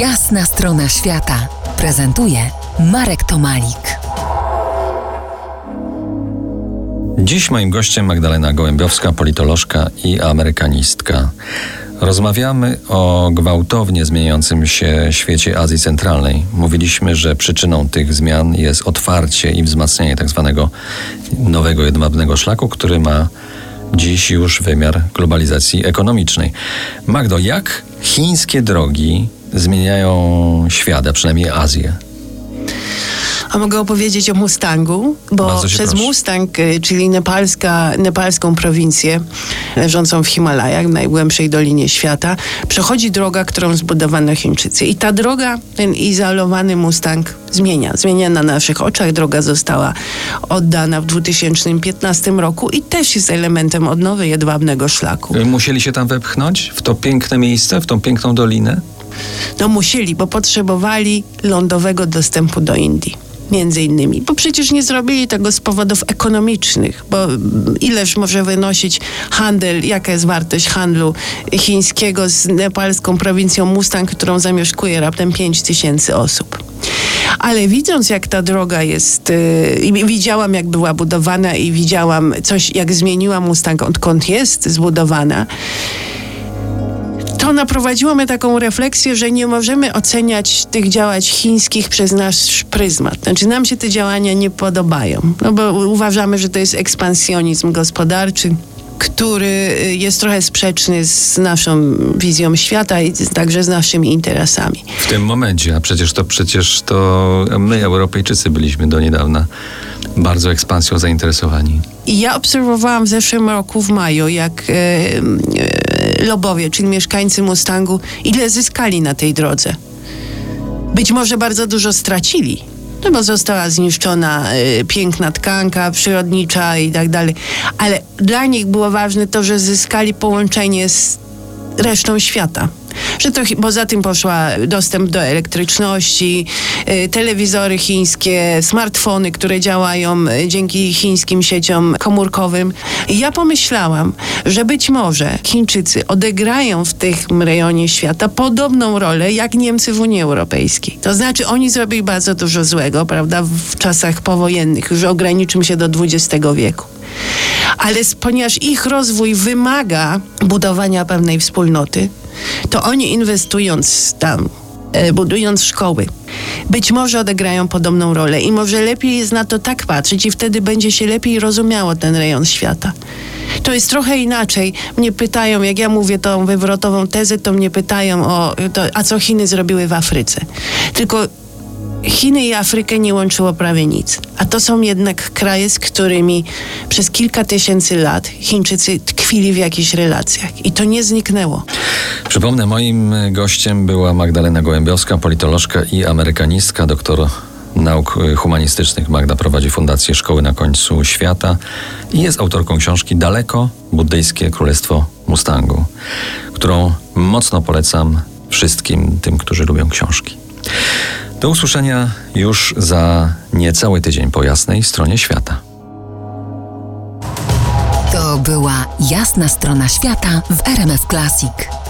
Jasna strona świata prezentuje Marek Tomalik. Dziś moim gościem Magdalena Gołębiowska, politolożka i amerykanistka. Rozmawiamy o gwałtownie zmieniającym się świecie Azji Centralnej. Mówiliśmy, że przyczyną tych zmian jest otwarcie i wzmacnianie tzw. Tak nowego jedwabnego szlaku, który ma dziś już wymiar globalizacji ekonomicznej. Magdo, jak chińskie drogi zmieniają świat, a przynajmniej Azję? A mogę opowiedzieć o Mustangu, bo przez proszę. Mustang, y, czyli nepalska, nepalską prowincję leżącą w Himalajach, w najgłębszej dolinie świata, przechodzi droga, którą zbudowano Chińczycy. I ta droga, ten izolowany Mustang zmienia. Zmienia na naszych oczach. Droga została oddana w 2015 roku i też jest elementem odnowy jedwabnego szlaku. Musieli się tam wepchnąć w to piękne miejsce, w tą piękną dolinę? No musieli, bo potrzebowali lądowego dostępu do Indii między innymi, bo przecież nie zrobili tego z powodów ekonomicznych, bo ileż może wynosić handel, jaka jest wartość handlu chińskiego z nepalską prowincją Mustang, którą zamieszkuje raptem 5 tysięcy osób. Ale widząc, jak ta droga jest, yy, widziałam, jak była budowana i widziałam coś, jak zmieniła Mustang, odkąd jest zbudowana, to naprowadziło mnie taką refleksję, że nie możemy oceniać tych działań chińskich przez nasz pryzmat. Znaczy nam się te działania nie podobają, no bo uważamy, że to jest ekspansjonizm gospodarczy który jest trochę sprzeczny z naszą wizją świata i także z naszymi interesami. W tym momencie, a przecież to przecież to my, Europejczycy, byliśmy do niedawna bardzo ekspansją zainteresowani. Ja obserwowałam w zeszłym roku w maju, jak lobowie, czyli mieszkańcy Mustangu, ile zyskali na tej drodze. Być może bardzo dużo stracili, no bo została zniszczona y, piękna tkanka przyrodnicza i tak dalej. Ale dla nich było ważne to, że zyskali połączenie z resztą świata że to poza tym poszła dostęp do elektryczności, y, telewizory chińskie, smartfony, które działają y, dzięki chińskim sieciom komórkowym. Ja pomyślałam, że być może Chińczycy odegrają w tym rejonie świata podobną rolę jak Niemcy w Unii Europejskiej. To znaczy oni zrobili bardzo dużo złego, prawda, w czasach powojennych, już ograniczymy się do XX wieku ale ponieważ ich rozwój wymaga budowania pewnej wspólnoty, to oni inwestując tam, e, budując szkoły, być może odegrają podobną rolę i może lepiej jest na to tak patrzeć i wtedy będzie się lepiej rozumiało ten rejon świata. To jest trochę inaczej. Mnie pytają, jak ja mówię tą wywrotową tezę, to mnie pytają o to, a co Chiny zrobiły w Afryce. Tylko Chiny i Afrykę nie łączyło prawie nic. A to są jednak kraje, z którymi przez kilka tysięcy lat Chińczycy tkwili w jakichś relacjach. I to nie zniknęło. Przypomnę, moim gościem była Magdalena Gołębiowska, politolożka i amerykanistka, doktor nauk humanistycznych. Magda prowadzi Fundację Szkoły na końcu świata i jest autorką książki Daleko buddyjskie królestwo Mustangu, którą mocno polecam wszystkim tym, którzy lubią książki. Do usłyszenia już za niecały tydzień po jasnej stronie świata. To była jasna strona świata w RMF Classic.